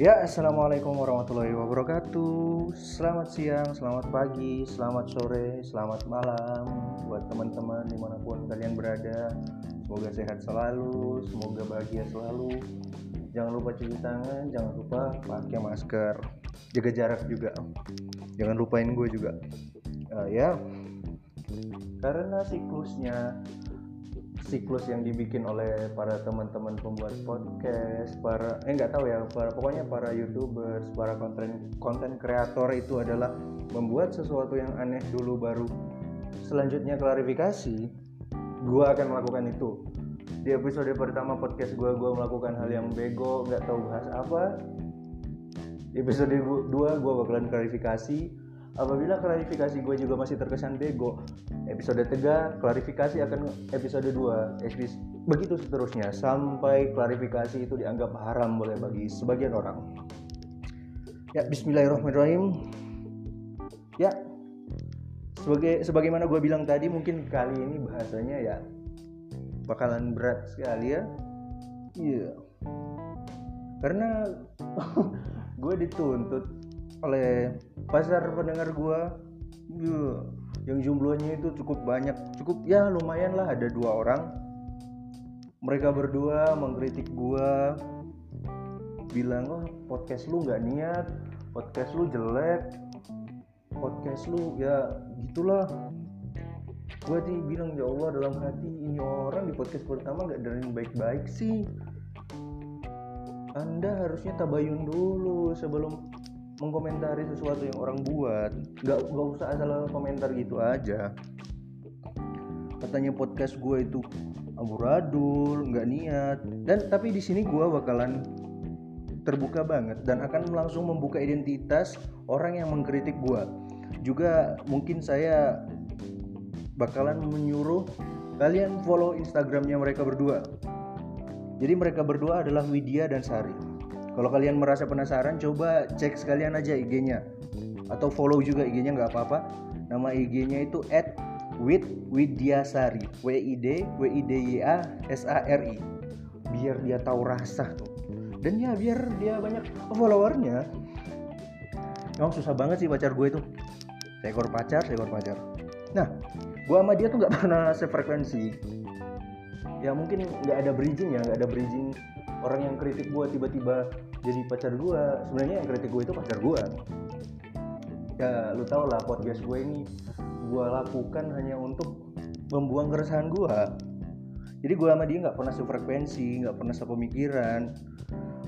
Ya, assalamualaikum warahmatullahi wabarakatuh. Selamat siang, selamat pagi, selamat sore, selamat malam buat teman-teman di mana pun kalian berada. Semoga sehat selalu, semoga bahagia selalu. Jangan lupa cuci tangan, jangan lupa pakai masker, jaga jarak juga. Jangan lupain gue juga. Uh, ya, karena siklusnya siklus yang dibikin oleh para teman-teman pembuat podcast, para eh nggak tahu ya, para pokoknya para youtubers, para konten konten kreator itu adalah membuat sesuatu yang aneh dulu baru selanjutnya klarifikasi. Gua akan melakukan itu. Di episode pertama podcast gua gua melakukan hal yang bego, nggak tahu bahas apa. Di episode 2 gua bakalan klarifikasi Apabila klarifikasi gue juga masih terkesan bego, episode 3 klarifikasi akan episode 2, begitu seterusnya sampai klarifikasi itu dianggap haram boleh bagi sebagian orang. Ya, bismillahirrahmanirrahim. Ya, sebagai sebagaimana gue bilang tadi mungkin kali ini bahasanya ya bakalan berat sekali ya. Iya. Yeah. Karena gue dituntut oleh pasar pendengar yeah, yang jumlahnya itu cukup banyak. Cukup ya lumayan lah ada dua orang. Mereka berdua mengkritik gua. Bilang oh podcast lu nggak niat podcast lu jelek podcast lu ya gitulah. Gue sih bilang ya Allah dalam hati ini orang di podcast pertama nggak dari baik-baik sih. Anda harusnya tabayun dulu sebelum mengkomentari sesuatu yang orang buat. Nggak nggak usah asal komentar gitu aja. Katanya podcast gue itu amburadul nggak niat. Dan tapi di sini gue bakalan terbuka banget dan akan langsung membuka identitas orang yang mengkritik gue juga mungkin saya bakalan menyuruh kalian follow instagramnya mereka berdua. Jadi mereka berdua adalah Widya dan Sari kalau kalian merasa penasaran, coba cek sekalian aja IG-nya atau follow juga IG-nya nggak apa-apa. Nama IG-nya itu @widwidyasari, W I D W I D Y A S A R I. Biar dia tahu rasa tuh. Dan ya biar dia banyak followernya. Emang susah banget sih pacar gue itu. Seekor pacar, seekor pacar. Nah, gue sama dia tuh nggak pernah sefrekuensi. Ya mungkin nggak ada bridging ya, nggak ada bridging orang yang kritik gue tiba-tiba jadi pacar gue sebenarnya yang kritik gue itu pacar gue ya lu tau lah podcast gue ini gue lakukan hanya untuk membuang keresahan gue jadi gue sama dia nggak pernah sefrekuensi nggak pernah sepemikiran.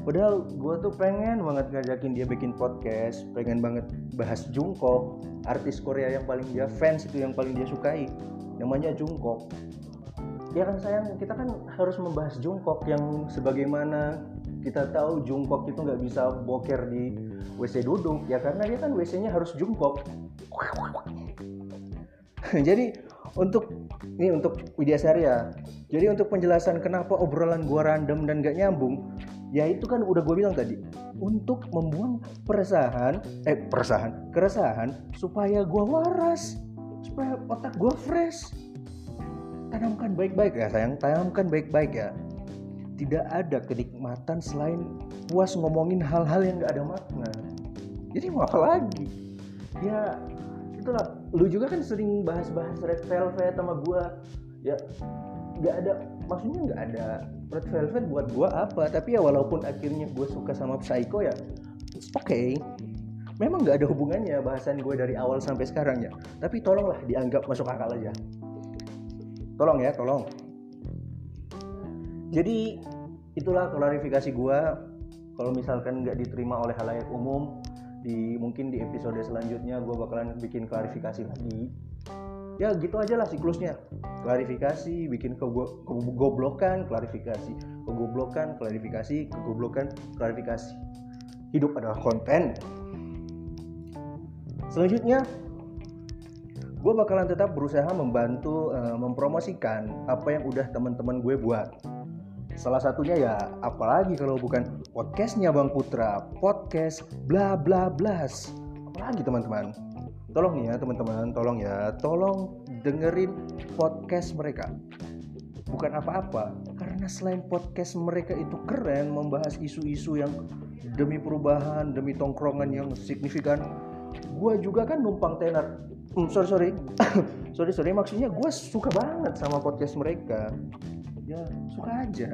Padahal gue tuh pengen banget ngajakin dia bikin podcast pengen banget bahas Jungkook. Artis Korea yang paling dia fans itu yang paling dia sukai namanya Jungkook. Ya kan sayang kita kan harus membahas Jungkook yang sebagaimana kita tahu Jungkook itu nggak bisa boker di WC duduk ya karena dia kan WC-nya harus jungkok. Jadi untuk ini untuk Widya Sarya jadi untuk penjelasan kenapa obrolan gua random dan gak nyambung ya itu kan udah gue bilang tadi. Untuk membuang peresahan eh peresahan keresahan supaya gua waras supaya otak gua fresh. Tanamkan baik-baik ya sayang tanamkan baik-baik ya tidak ada kenikmatan selain puas ngomongin hal-hal yang gak ada makna. Jadi mau apa lagi? Ya itulah. Lu juga kan sering bahas-bahas red velvet sama gua. Ya nggak ada maksudnya nggak ada red velvet buat gua apa. Tapi ya walaupun akhirnya gua suka sama psycho ya oke okay. Memang nggak ada hubungannya bahasan gue dari awal sampai sekarang ya. Tapi tolonglah dianggap masuk akal aja. Tolong ya tolong jadi itulah klarifikasi gue kalau misalkan nggak diterima oleh halayak umum di mungkin di episode selanjutnya gue bakalan bikin klarifikasi lagi. Ya gitu aja lah siklusnya. Klarifikasi bikin kegoblokan klarifikasi kegoblokan klarifikasi kegoblokan klarifikasi. Hidup adalah konten. Selanjutnya gue bakalan tetap berusaha membantu uh, mempromosikan apa yang udah teman-teman gue buat salah satunya ya apalagi kalau bukan podcastnya bang Putra. Podcast bla bla blas. Apalagi teman-teman? Tolong ya teman-teman tolong ya. Tolong dengerin podcast mereka. Bukan apa-apa karena selain podcast mereka itu keren membahas isu-isu yang demi perubahan demi tongkrongan yang signifikan gue juga kan numpang tenar. Hmm, sorry sorry. Sorry sorry maksudnya gue suka banget sama podcast mereka ya suka aja.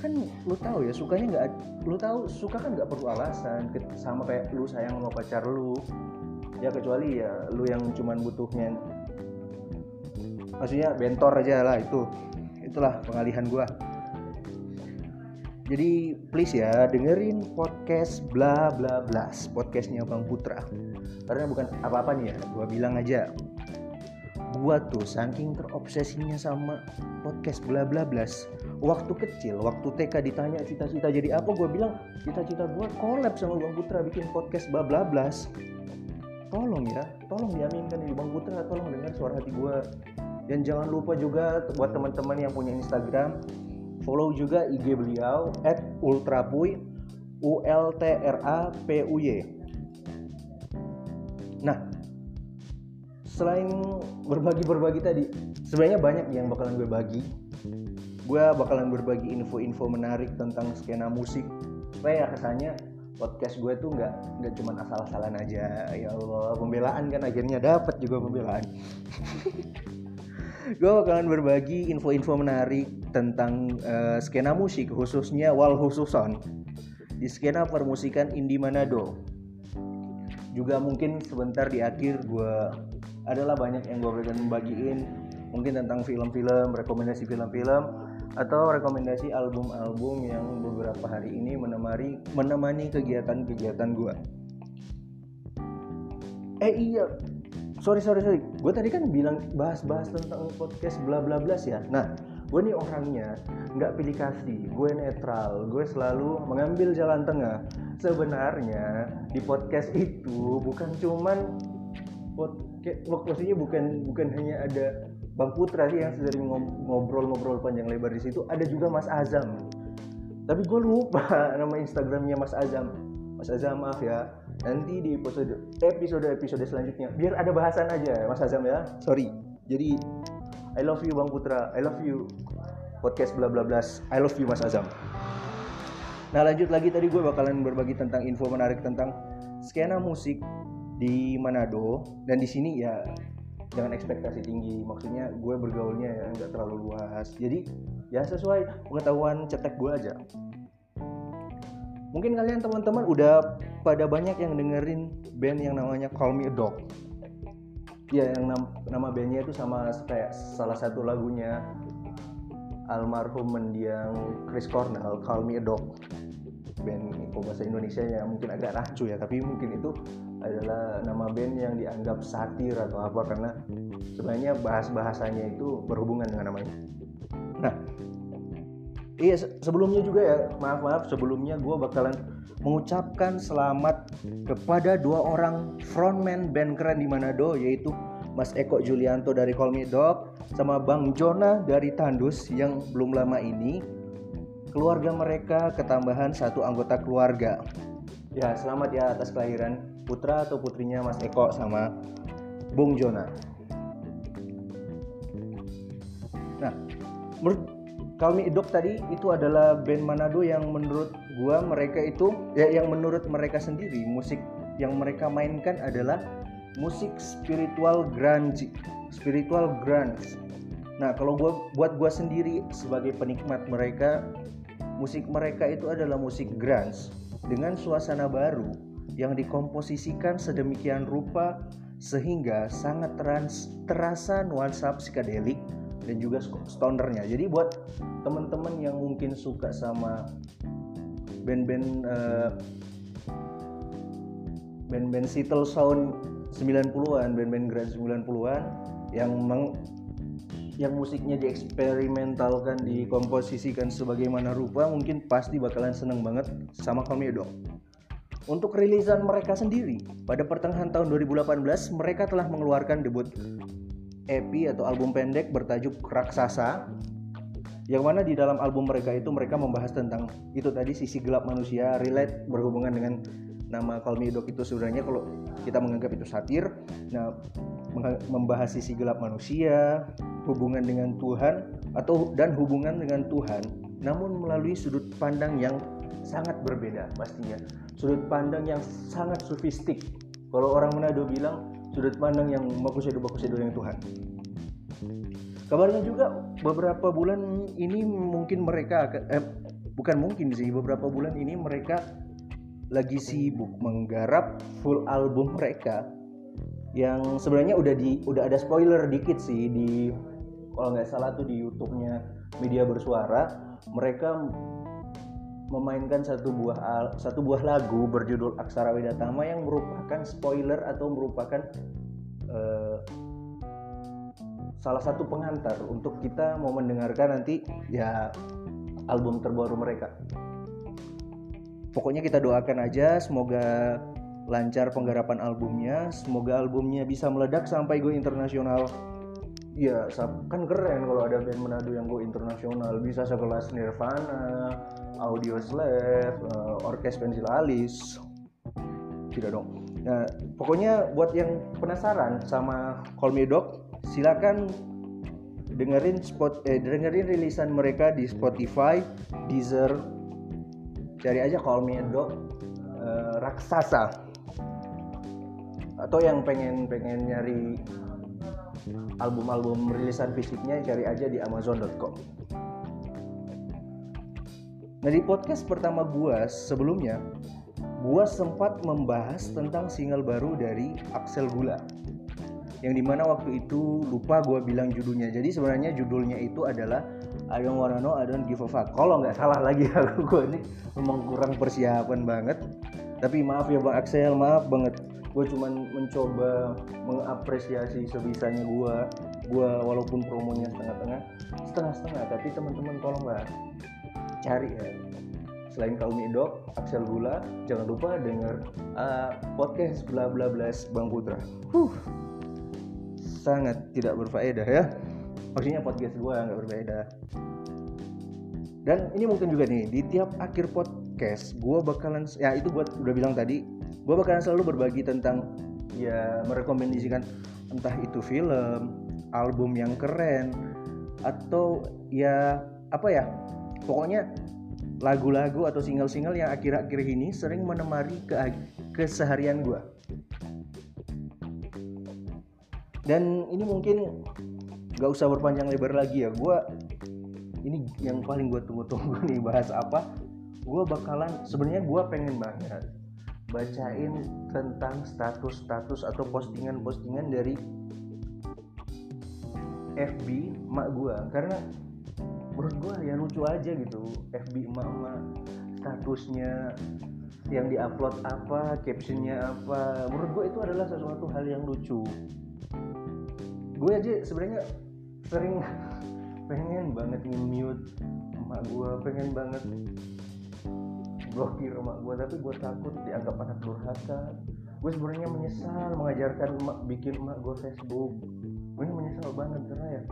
Kan lu tahu ya sukanya nggak lu tahu suka kan nggak perlu alasan sama kayak lu sayang sama pacar lu. Ya kecuali ya lu yang cuman butuhnya. Maksudnya bentor aja lah itu. Itulah pengalihan gua. Jadi please ya dengerin podcast bla bla blas podcastnya bang Putra. Karena bukan apa-apa nih ya gua bilang aja gua tuh saking terobsesinya sama podcast bla bla blas. Waktu kecil waktu TK ditanya cita-cita jadi apa gua bilang cita-cita gua collab sama Bang Putra bikin podcast bla bla blas. Tolong ya tolong diaminkan di Bang Putra tolong dengar suara hati gua. Dan jangan lupa juga buat teman-teman yang punya Instagram follow juga IG beliau at ultrapuy U L T R A P U Y. Nah selain berbagi-berbagi tadi sebenarnya banyak yang bakalan gue bagi. Gue bakalan berbagi info-info menarik tentang skena musik. Supaya kesannya podcast gue tuh nggak nggak cuma asal-asalan aja. Ya Allah pembelaan kan akhirnya dapat juga pembelaan. Gue bakalan berbagi info-info menarik tentang uh, skena musik khususnya wal khususon. Di skena permusikan indie Manado. Juga mungkin sebentar di akhir gue adalah banyak yang gue berikan membagiin mungkin tentang film-film rekomendasi film-film atau rekomendasi album-album yang beberapa hari ini menemani menemani kegiatan-kegiatan gue eh iya. Sorry sorry sorry. Gue tadi kan bilang bahas-bahas tentang podcast bla bla bla ya. Nah gue nih orangnya nggak pilih kasih. Gue netral. Gue selalu mengambil jalan tengah. Sebenarnya di podcast itu bukan cuman podcast maksudnya bukan bukan hanya ada Bang Putra sih yang sering ngobrol-ngobrol panjang lebar di situ ada juga Mas Azam. Tapi gue lupa nama Instagramnya Mas Azam. Mas Azam maaf ya. Nanti di episode episode episode selanjutnya biar ada bahasan aja Mas Azam ya. Sorry. Jadi I love you Bang Putra. I love you. Podcast bla bla blas. I love you Mas Azam. Nah lanjut lagi. Tadi gue bakalan berbagi tentang info menarik tentang skena musik di Manado dan di sini ya jangan ekspektasi tinggi maksudnya gue bergaulnya ya nggak terlalu luas. Jadi ya sesuai pengetahuan cetek gue aja. Mungkin kalian teman-teman udah pada banyak yang dengerin band yang namanya Call Me a Dog. Ya yang nam nama bandnya itu sama kayak salah satu lagunya almarhum mendiang Chris Cornell Call Me a Dog. Band bahasa Indonesia ya mungkin agak rancu ya tapi mungkin itu adalah nama band yang dianggap satir atau apa karena sebenarnya bahas bahasanya itu berhubungan dengan namanya. Nah iya sebelumnya juga ya maaf maaf sebelumnya gue bakalan mengucapkan selamat kepada dua orang frontman band keren di Manado yaitu Mas Eko Julianto dari Call Me Dog sama Bang Jona dari Tandus yang belum lama ini. Keluarga mereka ketambahan satu anggota keluarga. Ya selamat ya atas kelahiran putra atau putrinya Mas Eko sama Bung Jona. Nah menurut Kalmi Idok tadi itu adalah band Manado yang menurut gua mereka itu ya yang menurut mereka sendiri musik yang mereka mainkan adalah musik spiritual grunge spiritual grunge. Nah kalau gua buat gua sendiri sebagai penikmat mereka musik mereka itu adalah musik grunge. Dengan suasana baru yang dikomposisikan sedemikian rupa sehingga sangat trans, terasa nuansa psikedelik dan juga stonernya jadi buat teman-teman yang mungkin suka sama band-band uh, band-band Seattle Sound 90-an, band-band grunge 90-an yang meng, yang musiknya dieksperimentalkan, dikomposisikan sebagaimana rupa, mungkin pasti bakalan seneng banget sama kami dong. Untuk rilisan mereka sendiri, pada pertengahan tahun 2018 mereka telah mengeluarkan debut EP atau album pendek bertajuk Raksasa yang mana di dalam album mereka itu mereka membahas tentang itu tadi sisi gelap manusia relate berhubungan dengan nama Call Me Dog itu sebenarnya kalau kita menganggap itu satir. Nah membahas sisi gelap manusia hubungan dengan Tuhan atau dan hubungan dengan Tuhan namun melalui sudut pandang yang sangat berbeda pastinya sudut pandang yang sangat sofistik kalau orang Manado bilang sudut pandang yang bagus itu bagus itu yang Tuhan. Kabarnya juga beberapa bulan ini mungkin mereka eh, bukan mungkin sih beberapa bulan ini mereka lagi sibuk menggarap full album mereka yang sebenarnya udah di udah ada spoiler dikit sih di kalau nggak salah tuh di YouTube-nya media bersuara. Mereka memainkan satu buah satu buah lagu berjudul Aksara Wedatama yang merupakan spoiler atau merupakan uh, salah satu pengantar untuk kita mau mendengarkan nanti ya album terbaru mereka. Pokoknya kita doakan aja semoga lancar penggarapan albumnya, semoga albumnya bisa meledak sampai go internasional ya kan keren kalau ada band Manado yang go internasional. Bisa sekelas Nirvana, Audio Slave, uh, Orkes Pensil Alis tidak dong. Nah pokoknya buat yang penasaran sama Call Me Dog silakan dengerin spot eh, dengerin rilisan mereka di Spotify, Deezer, cari aja Call Me Dog uh, Raksasa. Atau yang pengen pengen nyari album-album rilisan fisiknya cari aja di amazon.com Nah di podcast pertama gua sebelumnya gua sempat membahas tentang single baru dari Axel Gula yang di mana waktu itu lupa gue bilang judulnya. Jadi sebenarnya judulnya itu adalah I don't wanna know I don't give a fuck. Kalau nggak salah lagi aku gue ini memang kurang persiapan banget. Tapi maaf ya bang Axel maaf banget gue cuman mencoba mengapresiasi sebisanya gue gue walaupun promonya setengah-tengah setengah-setengah. Tapi teman-teman tolong lah cari ya. Selain kaum idok Axel Gula jangan lupa denger uh, podcast bla bla bla Bang Putra. Huh. Sangat tidak berfaedah ya. Maksudnya podcast gue nggak berfaedah. Dan ini mungkin juga nih di tiap akhir podcast gue bakalan ya itu gue udah bilang tadi gue bakalan selalu berbagi tentang ya merekomendasikan entah itu film album yang keren atau ya apa ya pokoknya lagu-lagu atau single-single yang akhir-akhir ini sering menemani ke keseharian gue dan ini mungkin gak usah berpanjang lebar lagi ya gue ini yang paling gue tunggu-tunggu nih bahas apa gue bakalan sebenarnya gue pengen banget bacain tentang status-status atau postingan-postingan dari FB mak gue karena menurut gue ya lucu aja gitu FB emak-emak statusnya yang diupload apa captionnya apa. Menurut gue itu adalah sesuatu hal yang lucu. Gue aja sebenarnya sering pengen banget nge-mute emak gue pengen banget blokir emak gue tapi gue takut dianggap anak durhaka. Gue sebenarnya menyesal mengajarkan emak bikin emak gue Facebook. Gue ini menyesal banget karena ya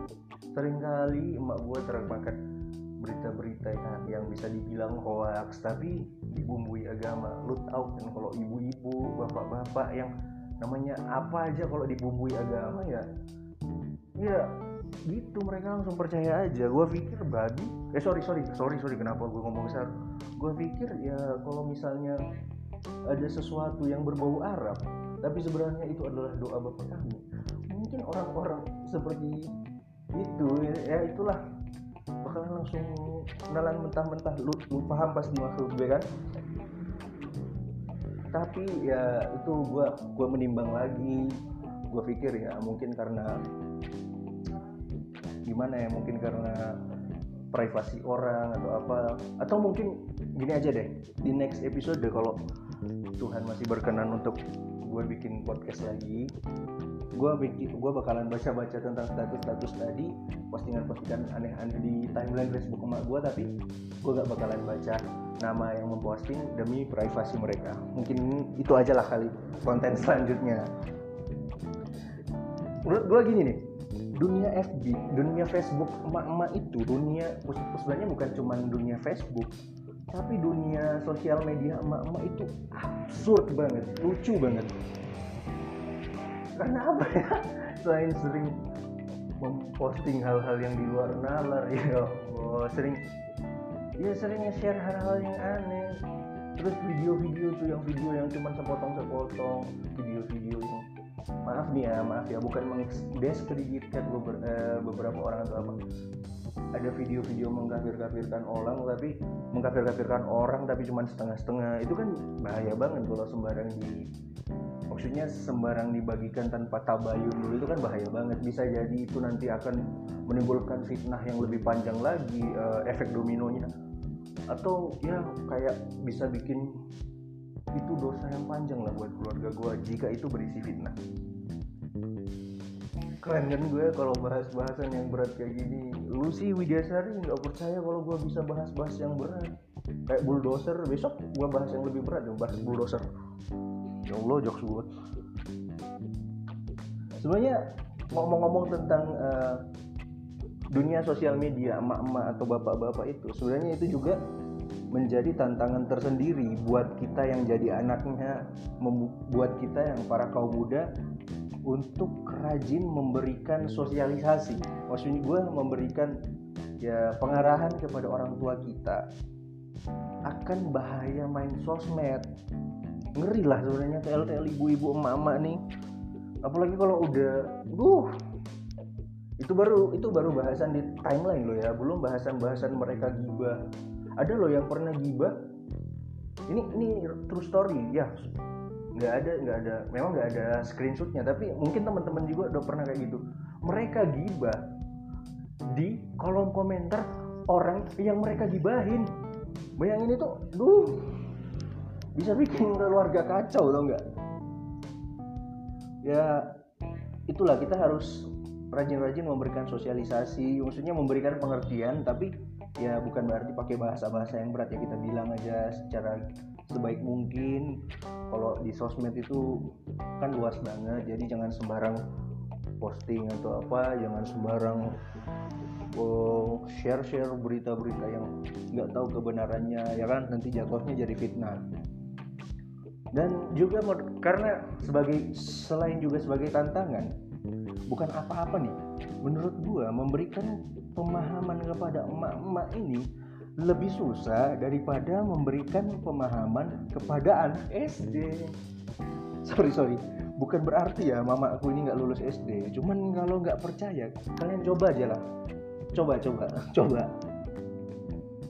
sering kali emak gue termakan berita-berita ya, yang bisa dibilang hoax tapi dibumbui agama. Lu tahu kan kalau ibu-ibu bapak-bapak yang namanya apa aja kalau dibumbui agama ya? Ya gitu mereka langsung percaya aja. Gue pikir bagi eh sorry sorry sorry sorry kenapa gue ngomong besar? Gue pikir ya kalau misalnya ada sesuatu yang berbau Arab tapi sebenarnya itu adalah doa bapak kami mungkin orang-orang seperti itu ya, ya itulah. Bakalan langsung kenalan mentah-mentah lu, lu paham pasti maksud gue kan? Tapi ya itu gue gue menimbang lagi. Gue pikir ya mungkin karena gimana ya? Mungkin karena privasi orang atau apa. Atau mungkin gini aja deh di next episode kalau Tuhan masih berkenan untuk gue bikin podcast lagi gue bikin gue bakalan baca-baca tentang status-status tadi postingan-postingan aneh-aneh di timeline Facebook emak gue tapi gue gak bakalan baca nama yang memposting demi privasi mereka. Mungkin itu aja lah kali konten selanjutnya. Menurut gue gini nih dunia FB, dunia Facebook emak-emak itu dunia sebenarnya bukan cuma dunia Facebook, tapi dunia sosial media emak-emak itu absurd banget, lucu banget. Karena apa ya? Selain sering memposting hal-hal yang di luar nalar ya Allah, sering ya sering nge-share hal-hal yang aneh terus video-video tuh yang video yang cuma sepotong-sepotong video-video yang maaf nih ya maaf ya. Bukan mengdeskreditkan beberapa, eh, beberapa orang atau apa. Ada video-video mengkafir-kafirkan orang tapi mengkafir-kafirkan orang tapi cuma setengah-setengah. Itu kan bahaya banget kalau sembarang di maksudnya sembarang dibagikan tanpa tabayun dulu itu kan bahaya banget. Bisa jadi itu nanti akan menimbulkan fitnah yang lebih panjang lagi uh, efek dominonya. Atau ya kayak bisa bikin itu dosa yang panjang lah buat keluarga gue jika itu berisi fitnah. Keren kan gue kalau bahas bahasan yang berat kayak gini. Lu sih Widyasari nggak percaya kalau gue bisa bahas-bahas yang berat. Kayak bulldozer besok gue bahas yang lebih berat dong bahas bulldozer. Ya Allah jokes gue sebenarnya ngomong-ngomong tentang uh, dunia sosial media emak-emak atau bapak-bapak itu sebenarnya itu juga menjadi tantangan tersendiri buat kita yang jadi anaknya membuat kita yang para kaum muda untuk rajin memberikan sosialisasi. Maksudnya gue memberikan ya pengarahan kepada orang tua kita. Akan bahaya main sosmed. Ngeri lah sebenarnya TL-TL ibu-ibu emak-emak nih. Apalagi kalau udah duh. Itu baru itu baru bahasan di timeline loh ya. Belum bahasan-bahasan mereka gibah ada loh yang pernah gibah. Ini ini true story ya. Nggak ada nggak ada memang nggak ada screenshotnya tapi mungkin teman-teman juga udah pernah kayak gitu. Mereka gibah di kolom komentar orang yang mereka gibahin. Bayangin itu duh bisa bikin keluarga kacau tau nggak? Ya itulah kita harus rajin-rajin memberikan sosialisasi maksudnya memberikan pengertian tapi ya bukan berarti pakai bahasa-bahasa yang berat ya kita bilang aja secara sebaik mungkin. Kalau di sosmed itu kan luas banget jadi jangan sembarang posting atau apa jangan sembarang oh, share-share berita-berita yang nggak tahu kebenarannya ya kan? Nanti jatuhnya jadi fitnah. Dan juga karena sebagai selain juga sebagai tantangan bukan apa-apa nih. Menurut gua memberikan pemahaman kepada emak-emak ini lebih susah daripada memberikan pemahaman kepada anak SD sorry sorry. Bukan berarti ya mama aku ini nggak lulus SD cuman kalau nggak percaya kalian coba aja lah. Coba coba coba.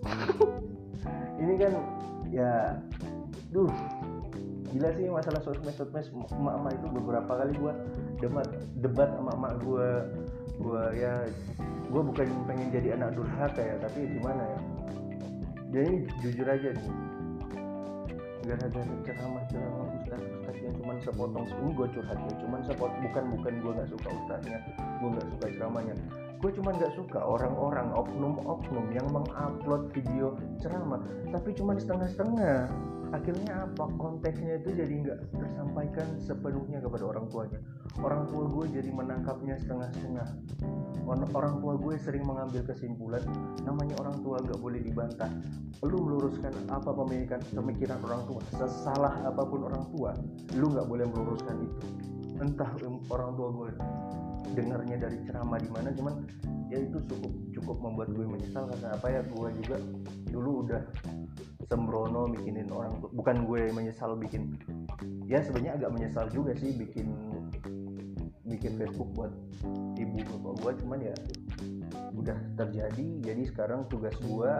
Ini kan ya duh. Gila sih masalah sosmed sosmed emak-emak itu beberapa kali gue debat debat sama emak gue gue ya gue bukan pengen jadi anak durhaka ya tapi gimana ya? Jadi jujur aja nih. Gara-gara ceramah ceramah ustaz ustaz yang cuma sepotong ini gue curhat ya cuman sepot bukan bukan gue nggak suka ustaznya gue nggak suka ceramahnya gue cuma nggak suka orang-orang oknum-oknum yang mengupload video ceramah tapi cuma setengah-setengah. Akhirnya apa? Konteksnya itu jadi nggak tersampaikan sepenuhnya kepada orang tuanya. Orang tua gue jadi menangkapnya setengah-setengah. Orang tua gue sering mengambil kesimpulan namanya orang tua nggak boleh dibantah. Lu meluruskan apa pemikiran pemikiran orang tua? Sesalah apa pun orang tua lu nggak boleh meluruskan itu. Entah orang tua gue dengarnya dari ceramah di mana cuman ya itu cukup cukup membuat gue menyesal karena apa ya gue juga dulu udah sembrono bikinin orang bukan gue menyesal bikin ya sebenarnya agak menyesal juga sih bikin bikin Facebook buat ibu bapak gue cuman ya udah terjadi jadi sekarang tugas gue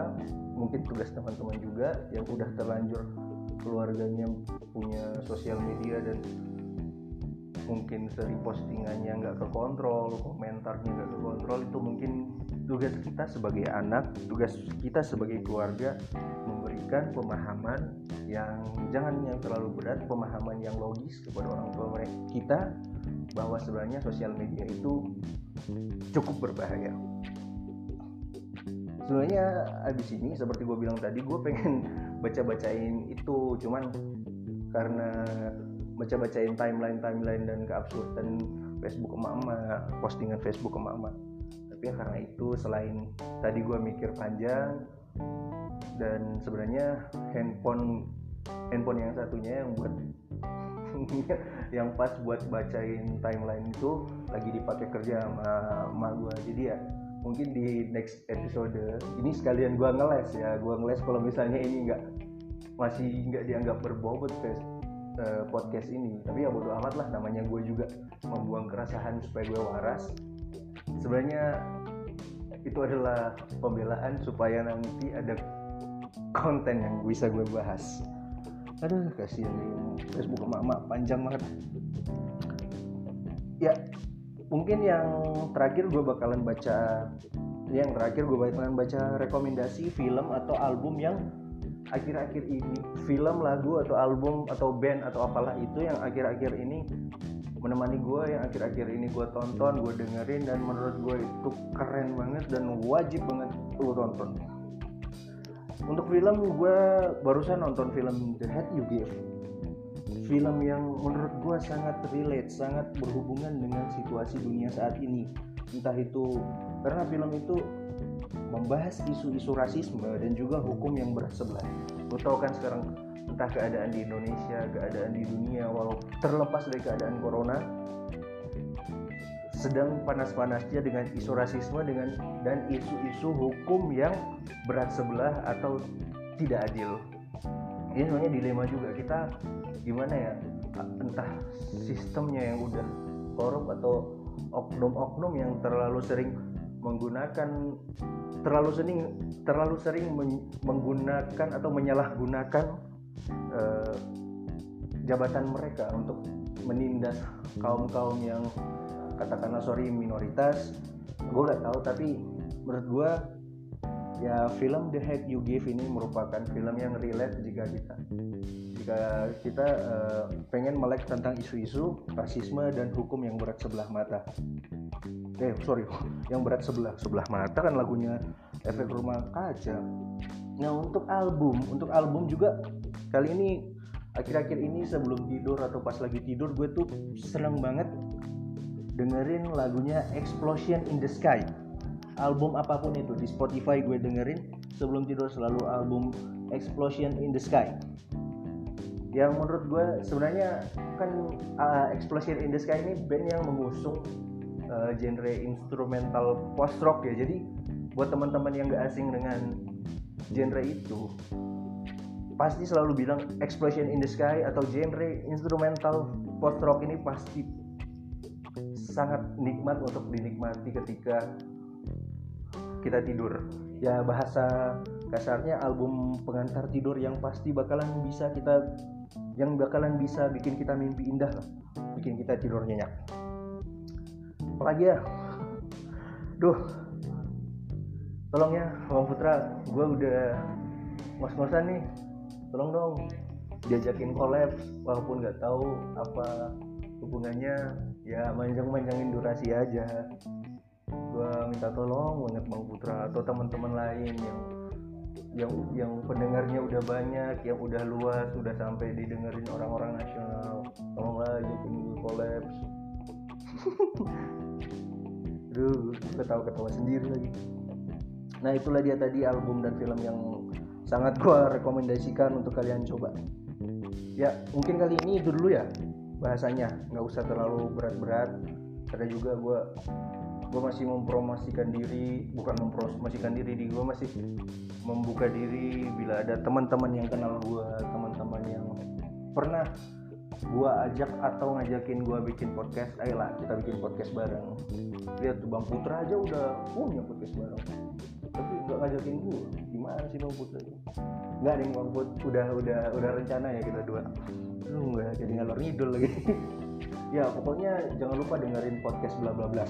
mungkin tugas teman-teman juga yang udah terlanjur keluarganya punya sosial media dan mungkin sering postingannya nggak kekontrol komentarnya nggak kekontrol itu mungkin tugas kita sebagai anak tugas kita sebagai keluarga memberikan pemahaman yang jangan yang terlalu berat pemahaman yang logis kepada orang tua mereka kita bahwa sebenarnya sosial media itu cukup berbahaya. Sebenarnya abis ini seperti gue bilang tadi gue pengen baca-bacain itu cuman karena baca-bacain timeline timeline dan keabsurdan Facebook emak-emak postingan Facebook emak-emak tapi ya karena itu selain tadi gue mikir panjang dan sebenarnya handphone handphone yang satunya yang buat yang pas buat bacain timeline itu lagi dipakai kerja sama emak gue jadi ya mungkin di next episode ini sekalian gua ngeles ya gua ngeles kalau misalnya ini nggak masih nggak dianggap berbobot uh, podcast ini. Tapi ya bodo amat lah namanya gue juga membuang keresahan supaya gue waras. Sebenarnya itu adalah pembelaan supaya nanti ada konten yang bisa gue bahas. Aduh kasihan nih Facebook emak-emak panjang banget. Ya mungkin yang terakhir gue bakalan baca yang terakhir gue bakalan baca rekomendasi film atau album yang akhir-akhir ini film lagu atau album atau band atau apalah itu yang akhir-akhir ini menemani gue yang akhir-akhir ini gue tonton gue dengerin dan menurut gue itu keren banget dan wajib banget lo tonton. Untuk film gue barusan nonton film The Head You Give. Film yang menurut gue sangat relate sangat berhubungan dengan situasi dunia saat ini. Entah itu karena film itu membahas isu-isu rasisme dan juga hukum yang berat sebelah. Lo tau kan sekarang entah keadaan di Indonesia, keadaan di dunia, walau terlepas dari keadaan corona, sedang panas-panasnya dengan isu rasisme dengan dan isu-isu hukum yang berat sebelah atau tidak adil. Ini sebenarnya dilema juga kita gimana ya entah sistemnya yang udah korup atau oknum-oknum yang terlalu sering menggunakan terlalu sering terlalu sering menggunakan atau menyalahgunakan uh, jabatan mereka untuk menindas kaum kaum yang katakanlah sorry minoritas. Gue gak tahu tapi menurut gue ya film The Head You Give ini merupakan film yang relate jika kita jika kita uh, pengen melek tentang isu-isu rasisme dan hukum yang berat sebelah mata. Eh sorry yang berat sebelah sebelah mata kan lagunya efek rumah kaca. Nah untuk album untuk album juga kali ini akhir-akhir ini sebelum tidur atau pas lagi tidur gue tuh seneng banget dengerin lagunya Explosion in the Sky. Album apa pun itu di Spotify gue dengerin. Sebelum tidur selalu album Explosion in the Sky yang menurut gue sebenarnya kan uh, Explosion in the Sky ini band yang mengusung uh, genre instrumental post rock ya. Jadi buat teman-teman yang gak asing dengan genre itu pasti selalu bilang explosion in the sky atau genre instrumental post rock ini pasti sangat nikmat untuk dinikmati ketika kita tidur. Ya bahasa kasarnya album pengantar tidur yang pasti bakalan bisa kita yang bakalan bisa bikin kita mimpi indah bikin kita tidur nyenyak. Apalagi ya? Duh. Tolong ya Bang Putra. Gue udah ngos-ngosan nih. Tolong dong diajakin collab walaupun nggak tahu apa hubungannya. Ya manjang-manjangin durasi aja. Gue minta tolong banget Bang Putra atau teman-teman lain yang yang yang pendengarnya udah banyak yang udah luas udah sampai didengerin orang-orang nasional tolonglah ajakin gue collab Aduh, ketawa-ketawa sendiri lagi. Nah itulah dia tadi album dan film yang sangat gua rekomendasikan untuk kalian coba. Ya mungkin kali ini itu dulu ya bahasanya, nggak usah terlalu berat-berat. Karena juga gua gue masih mempromosikan diri bukan mempromosikan diri di gue masih membuka diri bila ada teman-teman yang kenal gue teman-teman yang pernah gua ajak atau ngajakin gua bikin podcast. Ayolah kita bikin podcast bareng. Lihat tuh bang Putra aja udah punya podcast bareng. Tapi nggak ngajakin gua. Gimana sih bang Putra? Nggak nih bang Put udah udah udah rencana ya kita dua. Lu nggak jadi ngalor ngidul lagi. Ya pokoknya jangan lupa dengerin podcast bla bla bla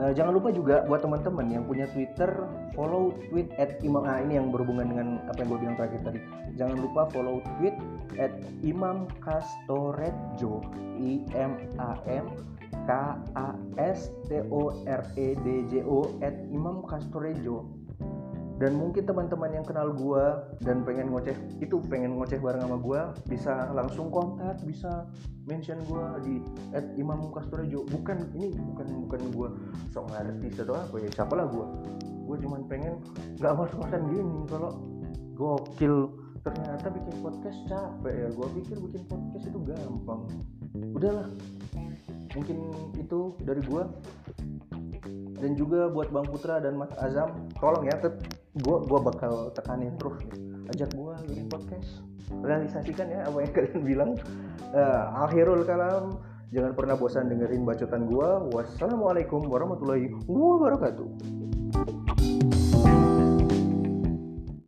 Uh, jangan lupa juga buat teman-teman yang punya Twitter follow tweet at imam. Ah, ini yang berhubungan dengan apa yang gue bilang terakhir tadi. Jangan lupa follow tweet at imam castorejo i m a m k a s t o r e d j o at imam castorejo dan mungkin teman-teman yang kenal gue dan pengen ngoceh itu pengen ngoceh bareng sama gue bisa langsung kontak bisa mention gue di at Imam Kastorejo. Bukan ini bukan bukan gue sok artis atau apa ya siapa lah gue gue cuman pengen nggak ngos-ngosan gini kalau gokil. Ternyata bikin podcast capek ya gue pikir bikin podcast itu gampang. Udahlah mungkin itu dari gue dan juga buat Bang Putra dan Mas Azam tolong ya tet gua gua bakal tekanin terus ajak gua bikin podcast. Realisasikan ya apa yang kalian bilang. Uh, akhirul kalam. Jangan pernah bosan dengerin bacotan gua. Wassalamualaikum warahmatullahi wabarakatuh